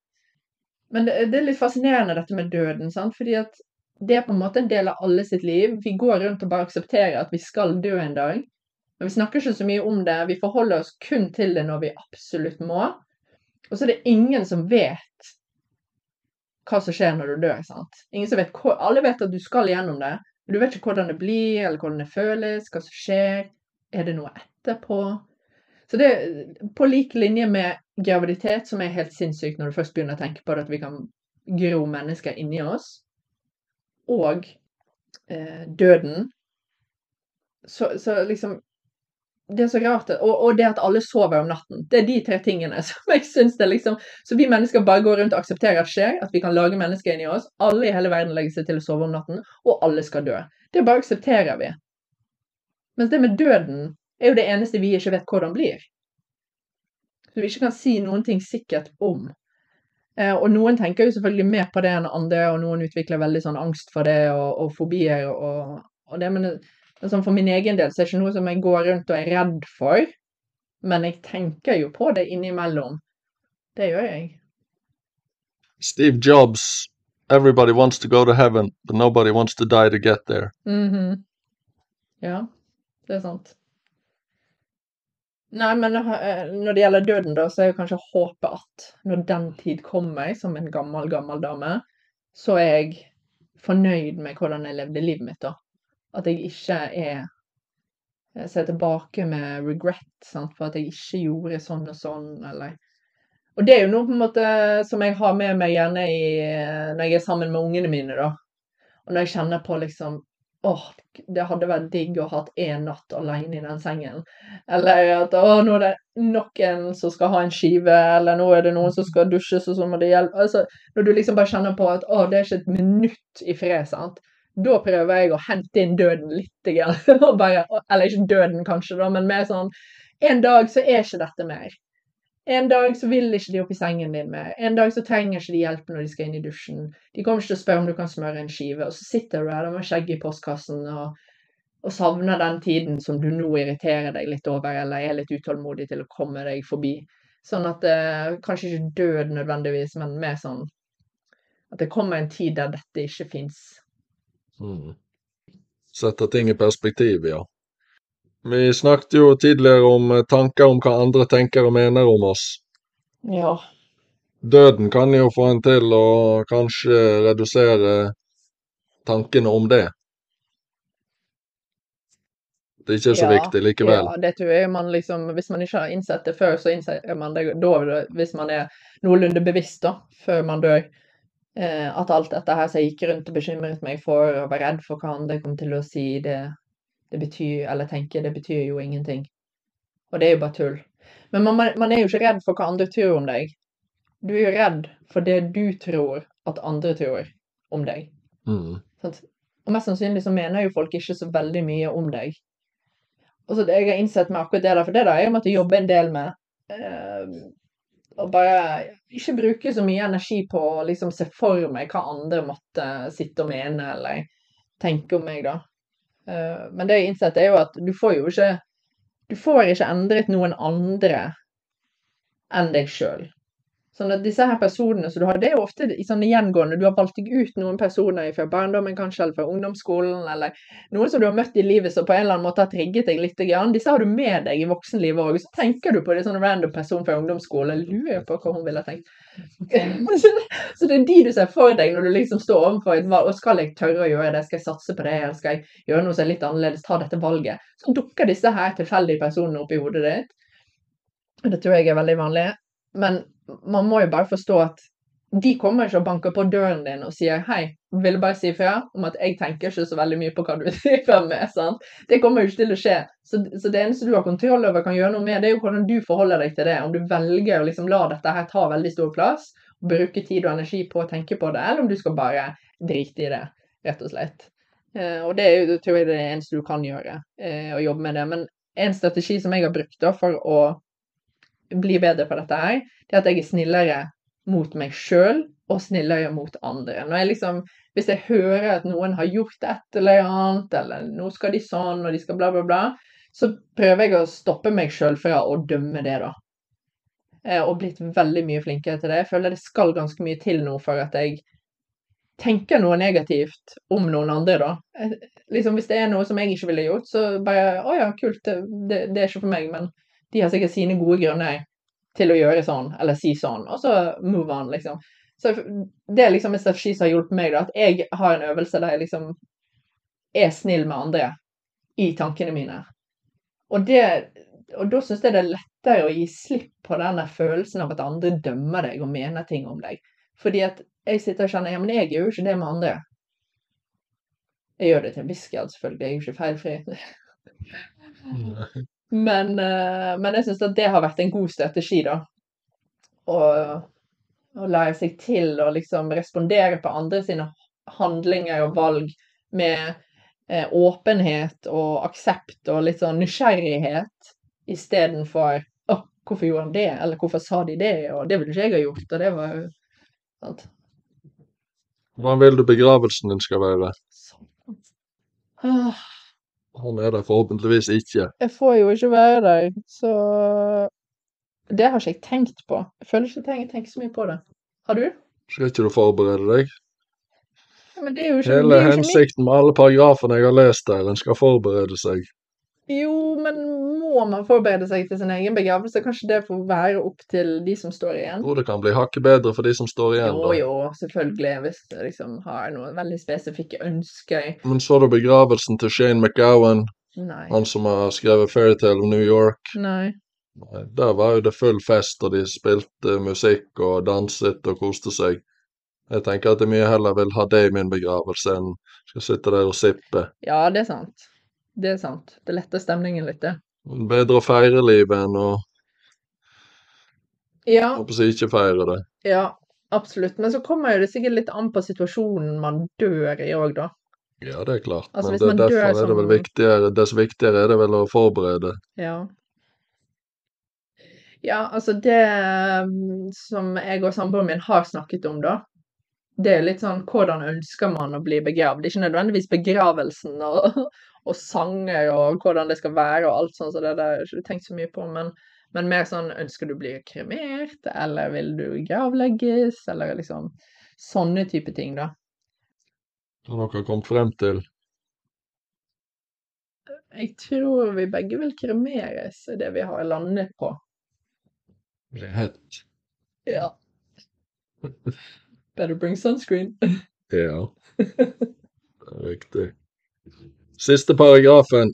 Men det, det er litt fascinerende dette med døden, sant? fordi at det er på en måte en del av alle sitt liv. Vi går rundt og bare aksepterer at vi skal dø en dag. Men vi snakker ikke så mye om det. Vi forholder oss kun til det når vi absolutt må. Og så er det ingen som vet hva som skjer når du dør. sant? Vet, Alle vet at du skal gjennom det, men du vet ikke hvordan det blir, eller hvordan det føles, hva som skjer. Er det noe etterpå? Så det er på lik linje med graviditet, som er helt sinnssykt når du først begynner å tenke på det, at vi kan gro mennesker inni oss, og eh, døden. Så, så liksom det er så rart. Og, og det at alle sover om natten. Det er de tre tingene som jeg syns det liksom Så vi mennesker bare går rundt og aksepterer at skjer, at vi kan lage mennesker inni oss. Alle i hele verden legger seg til å sove om natten, og alle skal dø. Det bare aksepterer vi. Mens det med døden er jo det eneste vi ikke vet hvordan blir. Så vi ikke kan si noen ting sikkert om. Eh, og noen tenker jo selvfølgelig mer på det enn andre, og noen utvikler veldig sånn angst for det, og, og fobier og, og, det. Men, men sånn for min egen del så er det ikke noe som jeg går rundt og er redd for. Men jeg tenker jo på det innimellom. Det gjør jeg. Steve Jobs Everybody wants to go to heaven, but nobody wants to die to get there. Mm -hmm. Ja, det er sant. Nei, men eh, når det gjelder døden, da, så er jo kanskje håpet at når den tid kommer, som en gammel, gammel dame, så er jeg fornøyd med hvordan jeg levde livet mitt, da. At jeg ikke er jeg ser tilbake med regret sant, for at jeg ikke gjorde sånn og sånn, eller Og det er jo noe på en måte som jeg har med meg gjerne i, når jeg er sammen med ungene mine, da. Og når jeg kjenner på liksom åh, det hadde vært digg å ha hatt én natt alene i den sengen. Eller at åh, nå er det noen som skal ha en skive, eller nå er det noen som skal dusjes, og så må det hjelpe. Altså, når du liksom bare kjenner på at åh, det er ikke et minutt i fred, sant. Da prøver jeg å hente inn døden litt. Bare, eller ikke døden, kanskje, da, men mer sånn En dag så er ikke dette mer. En dag så vil ikke de opp i sengen din mer. En dag så trenger ikke de hjelp når de skal inn i dusjen. De kommer ikke til å spørre om du kan smøre en skive, og så sitter du der med skjegget i postkassen og, og, savner den tiden som du nå irriterer deg litt over, eller er litt utålmodig til å komme deg forbi. Sånn at eh, Kanskje ikke død nødvendigvis, men mer sånn at det kommer en tid der dette ikke fins. Mm. Setter ting i perspektiv, ja. Vi snakket jo tidligere om eh, tanker om hva andre tenker og mener om oss. Ja. Døden kan jo få en til å kanskje redusere tankene om det. Det er ikke så ja, viktig likevel. Ja, det tror jeg man liksom Hvis man ikke har innsett det før, så innser man det da, hvis man er noenlunde bevisst da, før man dør. Eh, at alt dette her som jeg gikk rundt og bekymret meg for og var redd for hva andre kom til å si, det, det betyr, eller tenker det betyr jo ingenting. Og det er jo bare tull. Men man, man, er jo ikke redd for hva andre tror om deg. Du er jo redd for det du tror at andre tror om deg. Mm. Og mest sannsynlig så mener jo folk ikke så veldig mye om deg. Og så det jeg har innsett med akkurat det der, for det da jeg måtte jobbe en del med eh, Og bare ikke bruke så mye energi på å liksom se for meg hva andre måtte sitte og mene eller tenke om meg, da. Eh, men det jeg har innsett, er jo at du får jo ikke Du får ikke endret noen andre enn deg sjøl. Sånn at disse her personene som du har, det er jo ofte i sånne gjengående Du har valgt deg ut noen personer fra barndommen kanskje, eller fra ungdomsskolen, eller noen som du har møtt i livet som på en eller annen måte har trigget deg litt. Grann. Disse har du med deg i voksenlivet òg. Så tenker du på det sånn random person fra ungdomsskolen, lurer på hva hun ville tenkt. så det er de du ser for deg når du liksom står overfor et valg. Og skal jeg tørre å gjøre det? Skal jeg satse på det? Eller skal jeg gjøre noe som er litt annerledes? Ta dette valget? Så dukker disse her tilfeldige personene opp i hodet ditt. Det tror jeg er veldig vanlig. Men man må jo bare forstå at de kommer ikke og banker på døren din og sier hei, vil bare si fra om at jeg tenker ikke så veldig mye på hva du driver med. sant? Det kommer jo ikke til å skje. Så, så, det eneste du har kontroll over, kan gjøre noe med, det er jo hvordan du forholder deg til det. Om du velger å liksom la dette her ta veldig stor plass, og bruke tid og energi på å tenke på det, eller om du skal bare drite i det, rett og slett. Eh, og det er jo, tror jeg, det eneste du kan gjøre, eh, å jobbe med det. Men en strategi som jeg har brukt da, for å bli bedre på dette her, det er at jeg er snillere mot meg sjøl og snillere mot andre. Når jeg liksom, hvis jeg hører at noen har gjort et eller annet, eller nå skal de sånn, og de skal bla, bla, bla, så prøver jeg å stoppe meg sjøl fra å dømme det, da. Eh, og blitt veldig mye flinkere til det. Jeg føler det skal ganske mye til nå for at jeg tenker noe negativt om noen andre, da. Eh, liksom Hvis det er noe som jeg ikke ville gjort, så bare Å ja, kult, det, det, er ikke for meg, men de har sikkert sine gode grunner til å gjøre sånn, eller si sånn, og så move on, liksom. Så det er liksom en strategi som har hjulpet meg, da, at jeg har en øvelse der jeg liksom er snill med andre i tankene mine. Og, det, og da syns jeg det er lettere å gi slipp på denne følelsen av at andre dømmer deg og mener ting om deg. Fordi at jeg sitter og kjenner ja, men jeg gjør jo ikke det med andre. Jeg gjør det til en viss selvfølgelig. Jeg er jo ikke feilfri. Men, eh, men jeg syns at det har vært en god strategi, da. Å å lære seg til å liksom respondere på andre sine handlinger og valg med eh, åpenhet og aksept og litt sånn nysgjerrighet istedenfor å, hvorfor gjorde han det, eller hvorfor sa de det, og det ville ikke jeg ha gjort, og det var jo sant. Hvordan vil du begravelsen din skal være? Ah, Han er der forhåpentligvis ikke. Jeg får jo ikke være der, så det har ikke jeg tenkt på. Jeg føler ikke jeg tenker så mye på det. Har du? Skal ikke du forberede deg? Men det er jo ikke, Hele det er jo ikke hensikten med alle paragrafene jeg har lest der, en skal forberede seg. Jo, men må man forberede seg til sin egen begravelse? Kanskje det får være opp til de som står igjen? tror det kan bli hakket bedre for de som står igjen. Jo, da. jo, selvfølgelig. Hvis du liksom har noen veldig spesifikke ønsker. Men så du begravelsen til Shane McGowan, Nei. han som har skrevet Fairytale of New York? Nei. Nei, Der var jo det full fest, og de spilte musikk og danset og koste seg. Jeg tenker at jeg mye heller vil ha det i min begravelse enn skal sitte der og sippe. Ja, det er sant. Det er sant. Det letter stemningen litt, det. Bedre å feire livet enn å Ja, håper jeg, ikke feire det. ja, absolutt. Men så kommer det sikkert litt an på situasjonen man dør i òg, da. Ja, det er klart. Altså, Men det, derfor er det vel viktigere, dess viktigere er det vel å forberede. Ja. Ja, altså det mm, som jeg og samboeren min har snakket om, da, det er litt sånn hvordan ønsker man å bli begravd? Ikke nødvendigvis begravelsen og, og sanger og hvordan det skal være og alt sånt, så det der har jeg ikke tenkt så mye på, men, men mer sånn ønsker du å bli kremert, eller vil du gravlegges, eller liksom sånne type ting, da. Har dere kommet frem til Jeg tror vi begge vil kremeres, er det vi har landet på. Rett. Ja. Better bring sunscreen. Ja. Det er riktig. Siste paragrafen.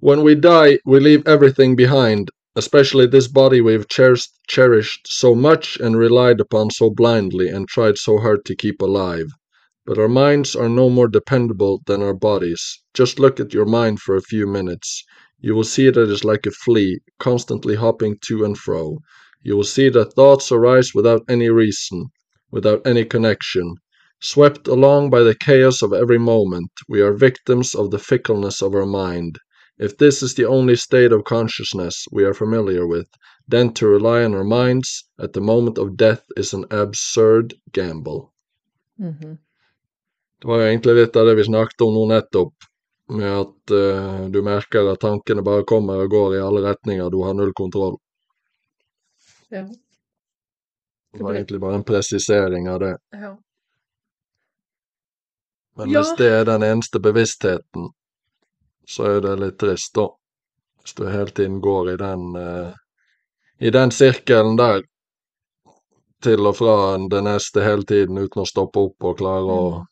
When we die, we leave everything behind, especially this body we've cherished, cherished so much and relied upon so blindly and tried so hard to keep alive. But our minds are no more dependable than our bodies. Just look at your mind for a few minutes. You will see that it is like a flea, constantly hopping to and fro. You will see that thoughts arise without any reason, without any connection. Swept along by the chaos of every moment, we are victims of the fickleness of our mind. If this is the only state of consciousness we are familiar with, then to rely on our minds at the moment of death is an absurd gamble. Mm -hmm. Det var egentlig litt av det vi snakket om nå nettopp, med at eh, du merker at tankene bare kommer og går i alle retninger, du har null kontroll. Ja. Det var egentlig bare en presisering av det. ja. Men Ja. hvis det er den eneste bevisstheten, så er det litt trist, da. Hvis du hele tiden går i den uh, i den sirkelen der til og fra det neste hele tiden uten å stoppe opp og klare å Mm.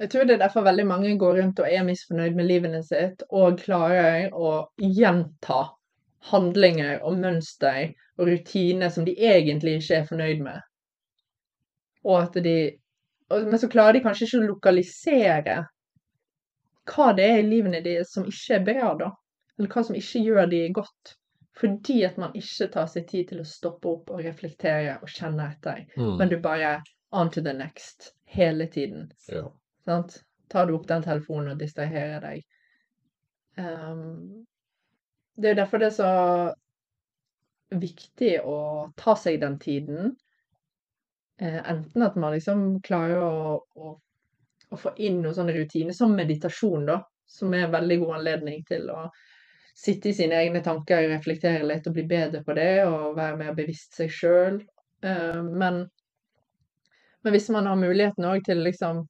Jeg tror det er derfor veldig mange går rundt og er misfornøyd med livene sitt, og klarer å gjenta handlinger og mønster og rutiner som de egentlig ikke er fornøyd med. Og at de Men så klarer de kanskje ikke å lokalisere hva det er i livene deres som ikke er bra, da. Eller hva som ikke gjør de godt. Fordi at man ikke tar seg tid til å stoppe opp og reflektere og kjenne etter. mm, Men du bare on to the next hele tiden. ja. Sant? Tar du opp den telefonen og distraherer deg. Um, det er jo derfor det er så viktig å ta seg den tiden. Eh, enten at man liksom klarer å, å, å få inn noen sånne rutiner, som meditasjon, da. Som er en veldig god anledning til å sitte i sine egne tanker, reflektere litt og bli bedre på det, og være mer bevisst seg sjøl. men, men hvis man har muligheten òg til liksom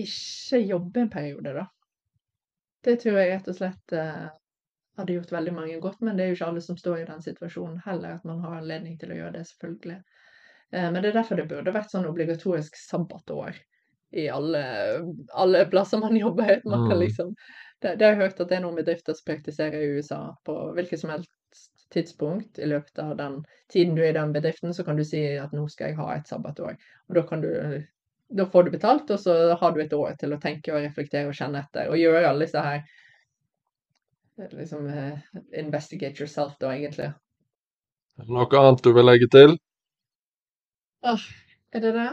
ikke jobbe en periode, da. Det tror jeg rett og slett eh, hadde gjort veldig mange godt, men det er jo ikke alle som står i den situasjonen heller, at man har anledning til å gjøre det, selvfølgelig. Eh, men det er derfor det burde vært sånn obligatorisk sabbatår i alle, alle plasser man jobber. Kan Mm. liksom det, det har jeg hørt at det er noen bedrifter som praktiserer i USA. På hvilket som helst tidspunkt i løpet av den tiden du er i den bedriften, så kan du si at nå skal jeg ha et sabbatår. Og da kan du da får du betalt, og så har du et år til å tenke og reflektere og kjenne etter, og gjøre alle disse her liksom eh, Investigate yourself, da, egentlig. Er det Noe annet du vil legge til? Åh, Er det det?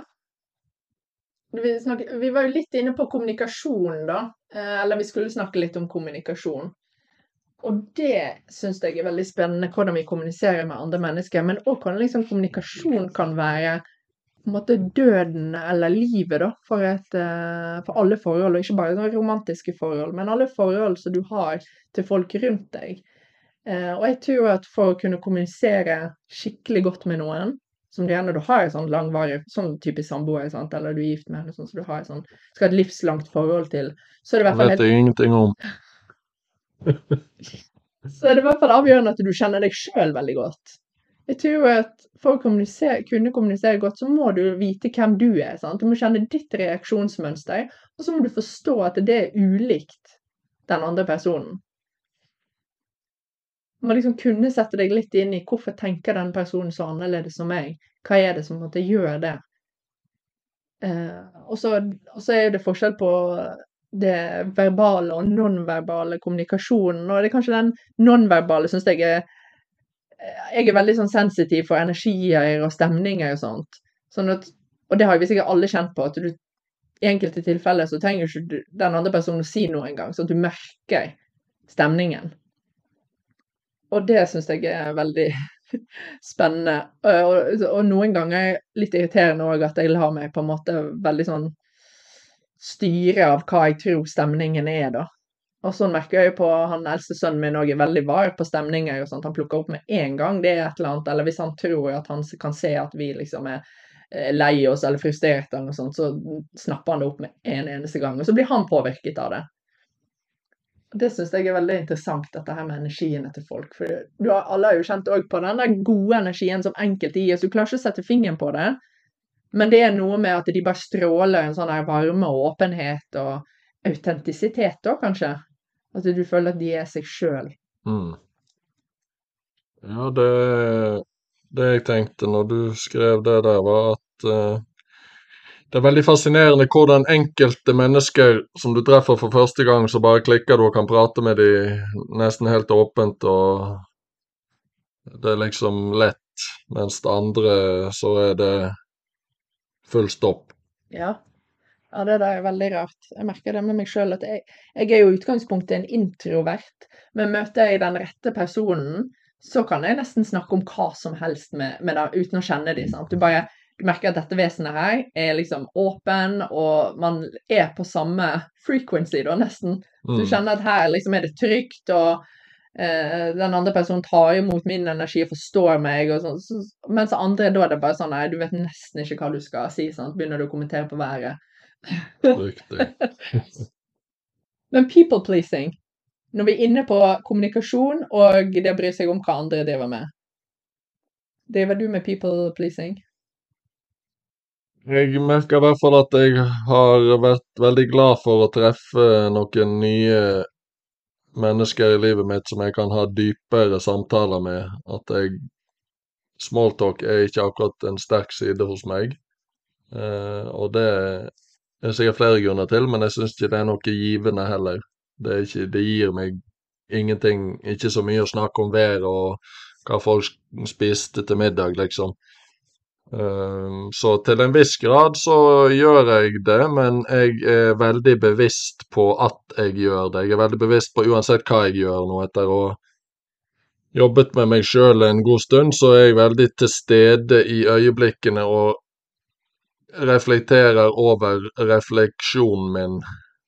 Vi, snakket, vi var jo litt inne på kommunikasjon, da. Eh, eller vi skulle snakke litt om kommunikasjon. Og det syns jeg er veldig spennende, hvordan vi kommuniserer med andre mennesker. Men òg hvordan liksom kommunikasjon kan være på en måte døden eller livet da, for, et, eh, for alle forhold, og ikke bare romantiske forhold, men alle forhold som du har til folk rundt deg. Eh, og jeg tror at for å kunne kommunisere skikkelig godt med noen, som gjerne du har et sånn langvarig sånn type samboer, eller du er gift med henne, sånn, så du har et sånn, skal ha et livslangt forhold til, så er det i hvert fall vet jeg ingenting om. så er det i hvert fall avgjørende at du kjenner deg sjøl veldig godt. Jeg tror at for å kommunisere, kunne kommunisere godt, så må du vite hvem du er. sant? Du må kjenne ditt reaksjonsmønster, og så må du forstå at det er ulikt den andre personen. Du må liksom kunne sette deg litt inn i hvorfor tenker den personen så annerledes som meg. Hva er det som måtte gjøre det? Eh, og så er det forskjell på det verbale og nonverbale kommunikasjonen. Og det er kanskje den nonverbale syns jeg er Jeg er veldig sånn sensitiv for energier og stemninger og sånt. Sånn at, og det har vi sikkert alle kjent på, at du i enkelte tilfeller så trenger ikke den andre personen å si noe engang, så du merker stemningen. Og det syns jeg er veldig spennende. Og, og, noen ganger litt irriterende òg at jeg lar meg på en måte veldig sånn styre av hva jeg tror stemningen er, da. Og sånn merker jeg jo på han eldste sønnen min òg er veldig var på stemninger. og sånt. Han plukker opp med en gang det er et eller annet, eller hvis han tror at han kan se at vi liksom er lei oss eller frustrerte, eller noe sånt, så snapper han det opp med en eneste gang. Og så blir han påvirket av det. Det syns jeg er veldig interessant, dette her med energiene til folk. For du har, alle har jo kjent òg på den der gode energien som enkelte gir. Så du klarer ikke å sette fingeren på det. Men det er noe med at de bare stråler en sånn varme og åpenhet og autentisitet òg, kanskje. At du føler at de er seg sjøl. Mm. Ja, det, det jeg tenkte når du skrev det der, var at uh, det er veldig fascinerende hvordan enkelte mennesker som du treffer for første gang, så bare klikker du og kan prate med dem nesten helt åpent, og det er liksom lett. Mens det andre så er det full stopp. Ja. Ja, det der er veldig rart. Jeg merker det med meg sjøl at jeg, jeg, er jo i utgangspunktet en introvert, men møter jeg den rette personen, så kan jeg nesten snakke om hva som helst med, med det, uten å kjenne dem. Sant? Du bare du merker at dette vesenet her er liksom åpen, og man er på samme frequency, da, nesten. Mm. Du kjenner at her liksom er det trygt, og eh, den andre personen tar imot min energi og forstår meg, og sånn. Så, mens andre da er det bare sånn nei, du vet nesten ikke hva du skal si, sant. Begynner du å kommentere på været. Riktig. Men people pleasing, når vi er inne på kommunikasjon og det å bry seg om hva andre driver med Driver du med people pleasing? Jeg merker i hvert fall at jeg har vært veldig glad for å treffe noen nye mennesker i livet mitt som jeg kan ha dypere samtaler med. At jeg Smalltalk er ikke akkurat en sterk side hos meg. Eh, og det er sikkert flere grunner til, men jeg syns ikke det er noe givende heller. Det, ikke, det, gir meg ingenting, ikke så mye å snakke om været og hva folk spiste til middag, liksom. Ehm, så til en viss grad så gjør jeg det, men jeg er veldig bevisst på at jeg gjør det. Jeg er veldig bevisst på uansett hva jeg gjør nå. Etter å jobbet med meg sjøl en god stund, så er jeg veldig til stede i øyeblikkene og reflekterer over refleksjonen min,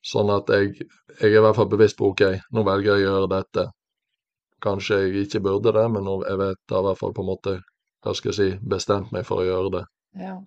sånn at jeg, jeg er i hvert fall bevisst på OK, nå velger jeg å gjøre dette. Kanskje jeg ikke burde det, men nå jeg vet jeg i hvert fall på en måte hva skal jeg si, bestemt meg for å gjøre det. Ja.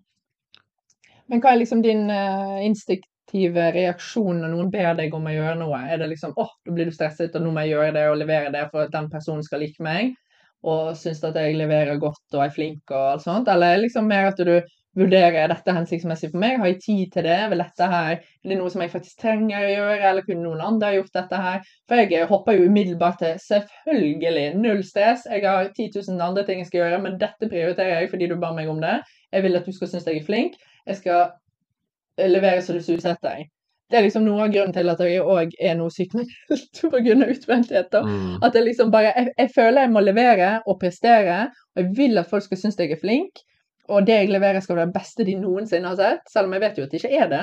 Men hva er liksom din uh, instinktive reaksjon når noen ber deg om å gjøre noe? Er det liksom åh, oh, da blir du stresset, og nå må jeg gjøre det og levere det for at den personen skal like meg? Og synes at jeg leverer godt og er flink og alt sånt? Eller er det liksom mer at du vurdere er dette hensiktsmessig for meg, har jeg tid til det, vil dette her, er det noe som jeg faktisk trenger å gjøre, eller kunne noen andre ha gjort dette her? For jeg hopper jo umiddelbart til selvfølgelig null stress, jeg har 10 000 andre ting jeg skal gjøre, men dette prioriterer jeg fordi du ba meg om det. Jeg vil at du skal synes jeg er flink. Jeg skal eh, levere så du suser etter deg. Det er liksom noe av grunnen til at jeg òg er noe syk pga. utbrenthet. Mm. At jeg liksom bare jeg, jeg føler jeg må levere og prestere, og jeg vil at folk skal synes jeg er flink. Og det jeg leverer skal være det beste de noensinne har sett, selv om jeg vet jo at det ikke er det.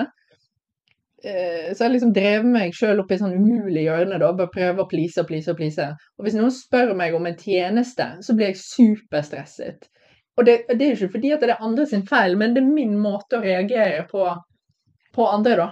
Eh, Så jeg liksom drev meg sjøl opp i sånn umulig hjørne, da. Bare prøve å please og please og please. Og hvis noen spør meg om en tjeneste, så blir jeg superstresset. Og det, det er ikke fordi at det er andre sin feil, men det er min måte å reagere på, på andre, da.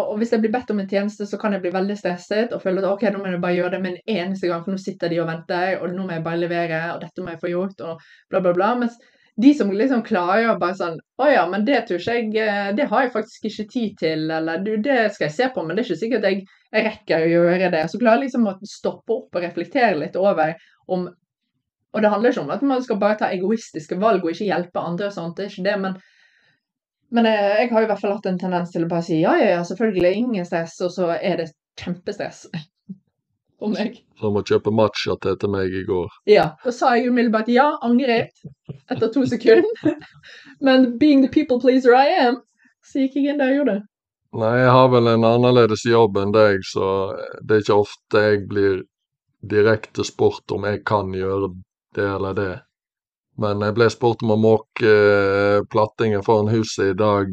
Og hvis jeg blir bedt om en tjeneste, så kan jeg bli veldig stresset og føle at ok, nå må jeg bare gjøre det med en eneste gang, for nå sitter de og venter, og nå må jeg bare levere, og dette må jeg få gjort, og bla, bla, bla. Mens de som liksom klarer å bare sånn Å ja, men det tror ikke jeg eh, Det har jeg faktisk ikke tid til, eller du, det skal jeg se på, men det er ikke sikkert jeg, jeg rekker å gjøre det. Så klarer jeg liksom å stoppe opp og reflektere litt over om Og det handler ikke om at man skal bare ta egoistiske valg og ikke hjelpe andre og sånt, det er ikke det, men men jeg, jeg har i hvert fall hatt en tendens til å bare si ja, ja, ja, selvfølgelig, ingen stress, og så er det kjempestress for meg. Som å kjøpe matcha til til meg i går. Ja. Da sa jeg umiddelbart ja, angret etter to sekunder. Men being the people pleaser I am, så gikk jeg inn der og gjorde det. Nei, jeg har vel en annerledes jobb enn deg, så det er ikke ofte jeg blir direkte spurt om jeg kan gjøre det eller det. Men jeg ble spurt om å måke plattinger plattingen foran huset i dag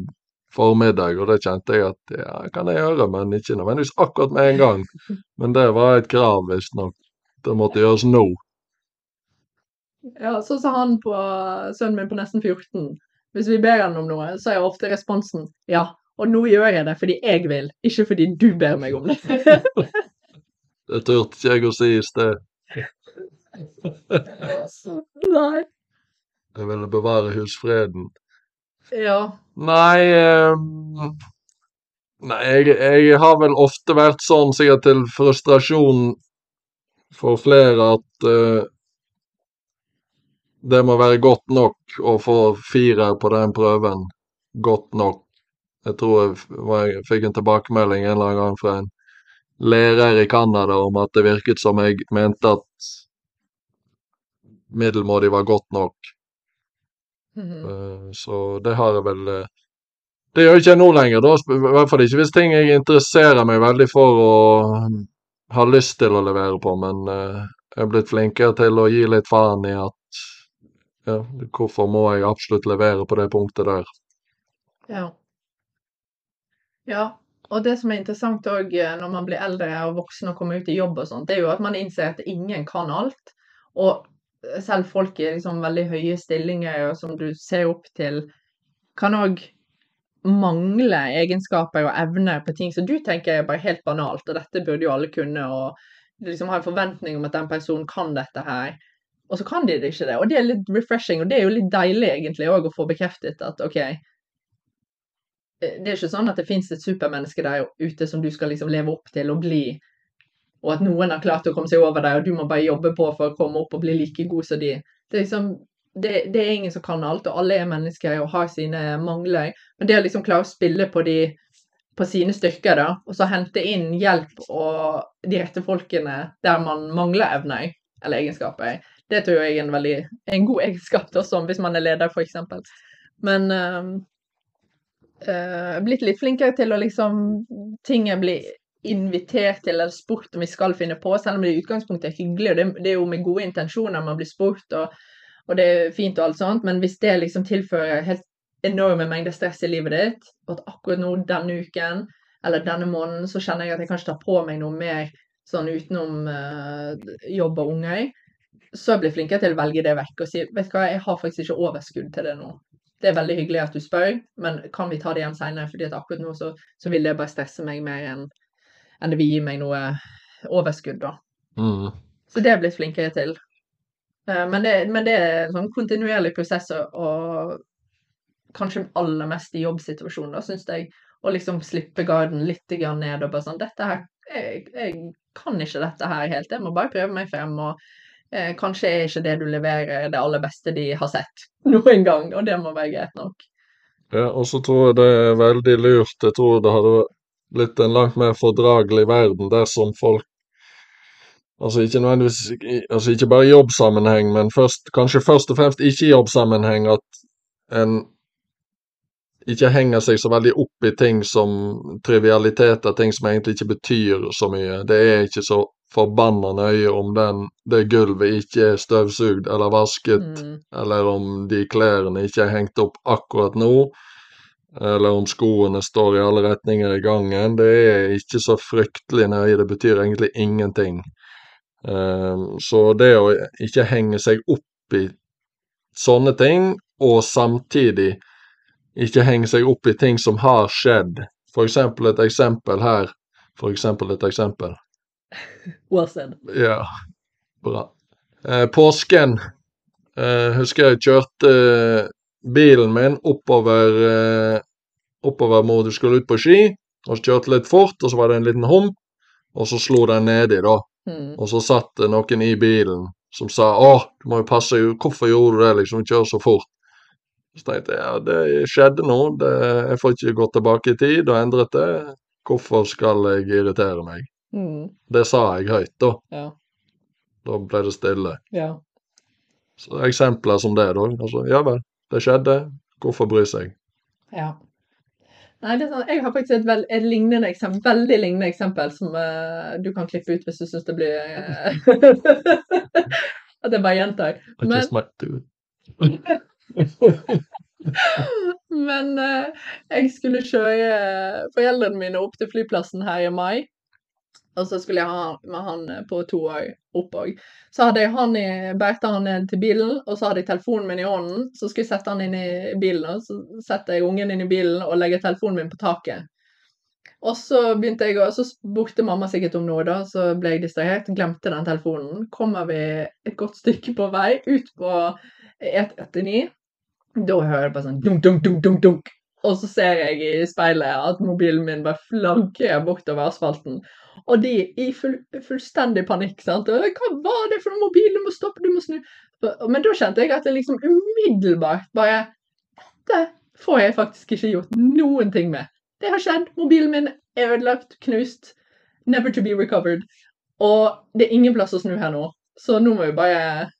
formiddag, og det kjente jeg at ja, kan jeg gjøre, men ikke nødvendigvis akkurat med en gang. Men det var et krav, visstnok. Det måtte gjøres nå. Ja, så sa han på sønnen min på nesten 14. Hvis vi ber han om noe, så er ofte responsen ja. Og nå gjør jeg det fordi jeg vil, ikke fordi du ber meg om det. Det turte ikke jeg å si i sted. Nei. Jeg ville bevare husfreden. Ja. Nei um, Nei, jeg, jeg har vel ofte vært sånn, sikkert til frustrasjon for flere, at uh, det må være godt nok å få firer på den prøven. Godt nok. Jeg tror jeg, jeg fikk en tilbakemelding en eller annen gang fra en lærer i Canada om at det virket som jeg mente at middelmådig var godt nok. Mhm. Eh, Så det har jeg vel eh, Det gjør ikke jeg nå lenger, da. I hvert fall ikke hvis ting jeg interesserer meg veldig for og har lyst til å levere på, men eh, jeg er blitt flinkere til å gi litt faen i at ja, hvorfor må jeg absolutt levere på det punktet der? Ja. Ja. Og det som er interessant òg når man blir eldre og voksen og kommer ut i jobb og sånt, det er jo at man innser at ingen kan alt. Og selv folk i liksom veldig høye stillinger og som du ser opp til, kan òg mangle egenskaper og evner på ting som du tenker er bare helt banalt, og dette burde jo alle kunne, og du liksom har en forventning om at den personen kan dette her. Og så kan de det ikke det. Og det er litt refreshing, og det er jo litt deilig egentlig òg å få bekreftet at OK, eh, det er ikke sånn at det fins et supermenneske der ute som du skal liksom leve opp til og bli, og at noen har klart å komme seg over deg, og du må bare jobbe på for å komme opp og bli like god som de. Det er liksom det, det er ingen som kan alt, og alle er mennesker og har sine mangler. Men det å liksom klare å spille på de på sine styrker, da, og så hente inn hjelp og de rette folkene der man mangler evner eller egenskaper, det tror jeg er en veldig en god egenskap, da, som hvis man er leder, f.eks. Men øh, øh, blitt litt flinkere til å liksom Ting jeg blir invitert til eller spurt om vi skal finne på, selv om det i utgangspunktet er hyggelig, og det, det er jo med gode intensjoner man blir spurt, og, og det er fint og alt sånt, men hvis det liksom tilfører helt enorme mengder stress i livet ditt, og at akkurat nå denne uken eller denne måneden så kjenner jeg at jeg kanskje tar på meg noe mer sånn utenom uh, jobb og unger, så jeg blir flinkere til å velge det vekk og si vet du hva, jeg har faktisk ikke overskudd til det nå. Det er veldig hyggelig at du spør, men kan vi ta det igjen seinere? fordi at akkurat nå så, så vil det bare stresse meg mer enn enn det vil gi meg noe overskudd, da. Mm. Så det er jeg blitt flinkere til. Eh, Men det, men det er en sånn kontinuerlig prosess, og- og kanskje aller mest i jobbsituasjonen, da, syns jeg. Å liksom slippe garden litt ned og bare sånn Dette her jeg, jeg kan ikke dette her helt, jeg må bare prøve meg frem. og eh, Kanskje er ikke det du leverer det aller beste de har sett noen gang, og det må være greit nok. Ja, og så tror jeg det er veldig lurt. Jeg tror det hadde blitt en langt mer fordragelig verden dersom folk Altså ikke nødvendigvis altså ikke bare i jobbsammenheng, men først, kanskje først og fremst ikke i jobbsammenheng, at en ikke henger seg så veldig opp i ting som trivialiteter, ting som egentlig ikke betyr så mye. Det er ikke så forbanna nøye om den, det gulvet ikke er støvsugd eller vasket, Mm. eller om de klærne ikke er hengt opp akkurat nå, eller om skoene står i alle retninger i gangen. Det er ikke så fryktelig nøye, det betyr egentlig ingenting. Eh, Så det å ikke henge seg opp i sånne ting, og samtidig ikke henge seg opp i ting som har skjedd. For eksempel et eksempel her. For eksempel et eksempel. Well said. Ja, bra. Eh, påsken. Eh, husker jeg kjørte bilen min oppover eh, oppover mot du skulle ut på ski, og så kjørte litt fort, og så var det en liten hump, og så slo den nedi, da. Mm. Og så satt det noen i bilen som sa 'Å, du må jo passe Hvorfor gjorde du det, liksom? Kjør så fort'. Så tenkte jeg ja, det skjedde nå. Det, jeg får ikke gå tilbake i tid og endret det. Hvorfor skal jeg irritere meg? Mm. Det sa jeg høyt, da. Ja. Da ble det stille. Ja. Så eksempler som det, da. Altså, ja vel, det skjedde. Hvorfor bry seg? Ja. Nei, det sånn, jeg har faktisk et, veld, et lignende eksempel, veldig lignende eksempel som uh, du kan klippe ut hvis du syns det blir eh, At jeg bare gjentar. I Men, just might do it. men uh, jeg skulle kjøre foreldrene mine opp til flyplassen her i mai. Og så skulle jeg ha med han på to opp òg. Så hadde jeg han i, bærte han ned til bilen, og så hadde jeg telefonen min i hånden. Så skulle jeg sette han inn i bilen, og så setter jeg ungen inn i bilen og legger telefonen min på taket. Og så begynte jeg å, så spurte mamma sikkert om noe, da, så ble jeg distrahert. Glemte den telefonen. Kommer vi et godt stykke på vei ut på E39. Da hører jeg bare sånn dunk, dunk, dunk, dunk, dunk. Og så ser jeg i speilet at mobilen min bare flagrer bortover asfalten. Og de i full, fullstendig panikk. sant? Hva var det for noe mobil? Du må stoppe, du må snu. Men da kjente jeg at jeg liksom umiddelbart bare Dette får jeg faktisk ikke gjort noen ting med. Det har skjedd. Mobilen min er ødelagt, knust. Never to be recovered. Og det er ingen plass å snu her nå. Så nå må vi bare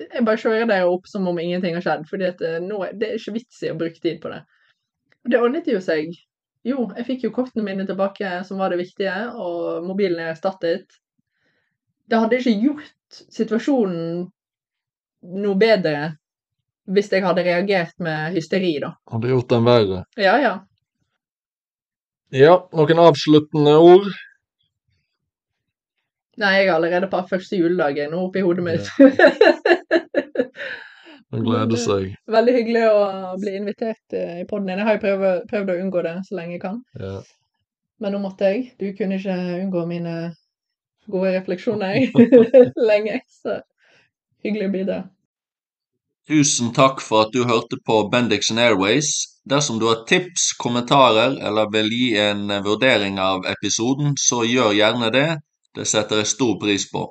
Jeg bare kjører det opp som om ingenting har skjedd. at eh, det er ikke vits i å bruke tid på det. Og det ordnet jo seg. Jo, jeg fikk jo kortene mine tilbake, som var det viktige, og mobilen er erstattet. Det hadde ikke gjort situasjonen noe bedre hvis jeg hadde reagert med hysteri, da. Hadde gjort den verre. Ja, ja. Ja, noen avsluttende ord? Nei, jeg er allerede på første juledag nå oppi hodet mitt. Man gleder seg. Veldig hyggelig å bli invitert eh, i podden din. Jeg har jo prøvd, prøvd å unngå det så lenge jeg kan. Ja. Men nå måtte jeg. Du kunne ikke unngå mine gode refleksjoner lenge. Så hyggelig å bli det. Tusen takk for at du hørte på Bendixon Airways. Dersom du har tips, kommentarer eller vil gi en vurdering av episoden, så gjør gjerne det. Det setter jeg stor pris på.